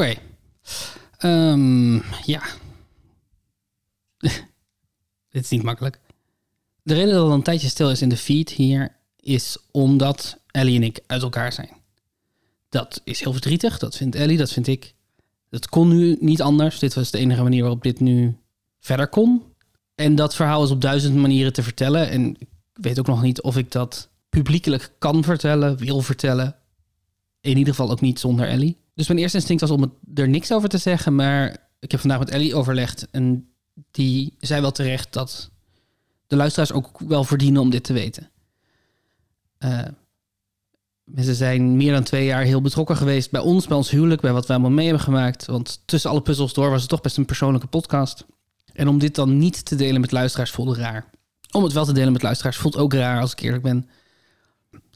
Oké. Ehm, ja. Dit is niet makkelijk. De reden dat het een tijdje stil is in de feed hier is omdat Ellie en ik uit elkaar zijn. Dat is heel verdrietig. Dat vindt Ellie, dat vind ik. Dat kon nu niet anders. Dit was de enige manier waarop dit nu verder kon. En dat verhaal is op duizend manieren te vertellen. En ik weet ook nog niet of ik dat publiekelijk kan vertellen, wil vertellen. In ieder geval ook niet zonder Ellie. Dus mijn eerste instinct was om er niks over te zeggen. Maar ik heb vandaag met Ellie overlegd. En die zei wel terecht dat de luisteraars ook wel verdienen om dit te weten. Ze zijn meer dan twee jaar heel betrokken geweest bij ons, bij ons huwelijk, bij wat wij allemaal mee hebben gemaakt. Want tussen alle puzzels door was het toch best een persoonlijke podcast. En om dit dan niet te delen met luisteraars voelde raar. Om het wel te delen met luisteraars voelt ook raar, als ik eerlijk ben.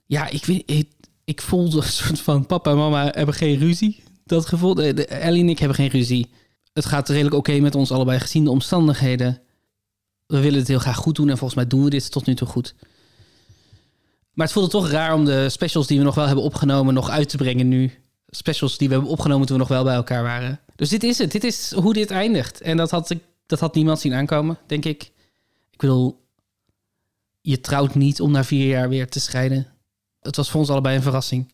Ja, ik, weet, ik voelde een soort van papa en mama hebben geen ruzie. Dat gevoel, Ellie en ik hebben geen ruzie. Het gaat redelijk oké met ons allebei, gezien de omstandigheden. We willen het heel graag goed doen en volgens mij doen we dit tot nu toe goed. Maar het voelde toch raar om de specials die we nog wel hebben opgenomen nog uit te brengen nu. Specials die we hebben opgenomen toen we nog wel bij elkaar waren. Dus dit is het. Dit is hoe dit eindigt. En dat had, ik, dat had niemand zien aankomen, denk ik. Ik bedoel, je trouwt niet om na vier jaar weer te scheiden. Het was voor ons allebei een verrassing.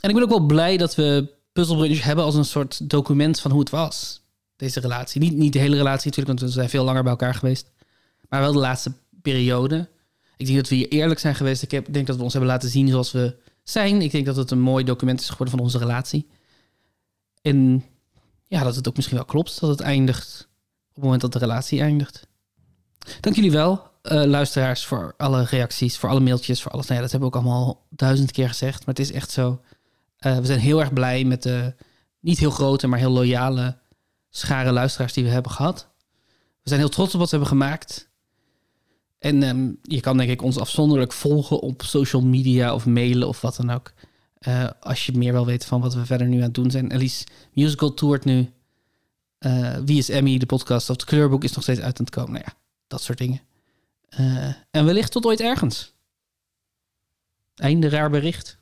En ik ben ook wel blij dat we Puzzle hebben als een soort document van hoe het was. Deze relatie. Niet, niet de hele relatie natuurlijk, want we zijn veel langer bij elkaar geweest. Maar wel de laatste periode. Ik denk dat we hier eerlijk zijn geweest. Ik denk dat we ons hebben laten zien zoals we zijn. Ik denk dat het een mooi document is geworden van onze relatie. En ja, dat het ook misschien wel klopt dat het eindigt op het moment dat de relatie eindigt. Dank jullie wel, uh, luisteraars, voor alle reacties, voor alle mailtjes, voor alles. Nou ja, dat hebben we ook allemaal duizend keer gezegd, maar het is echt zo. Uh, we zijn heel erg blij met de niet heel grote, maar heel loyale schare luisteraars die we hebben gehad. We zijn heel trots op wat we hebben gemaakt. En um, je kan denk ik ons afzonderlijk volgen op social media of mailen of wat dan ook. Uh, als je meer wil weten van wat we verder nu aan het doen zijn. Elise Musical toert nu. Wie is Emmy, de podcast of het kleurboek is nog steeds uit aan het komen. Nou ja, dat soort dingen. Uh, en wellicht tot ooit ergens. Einde raar bericht.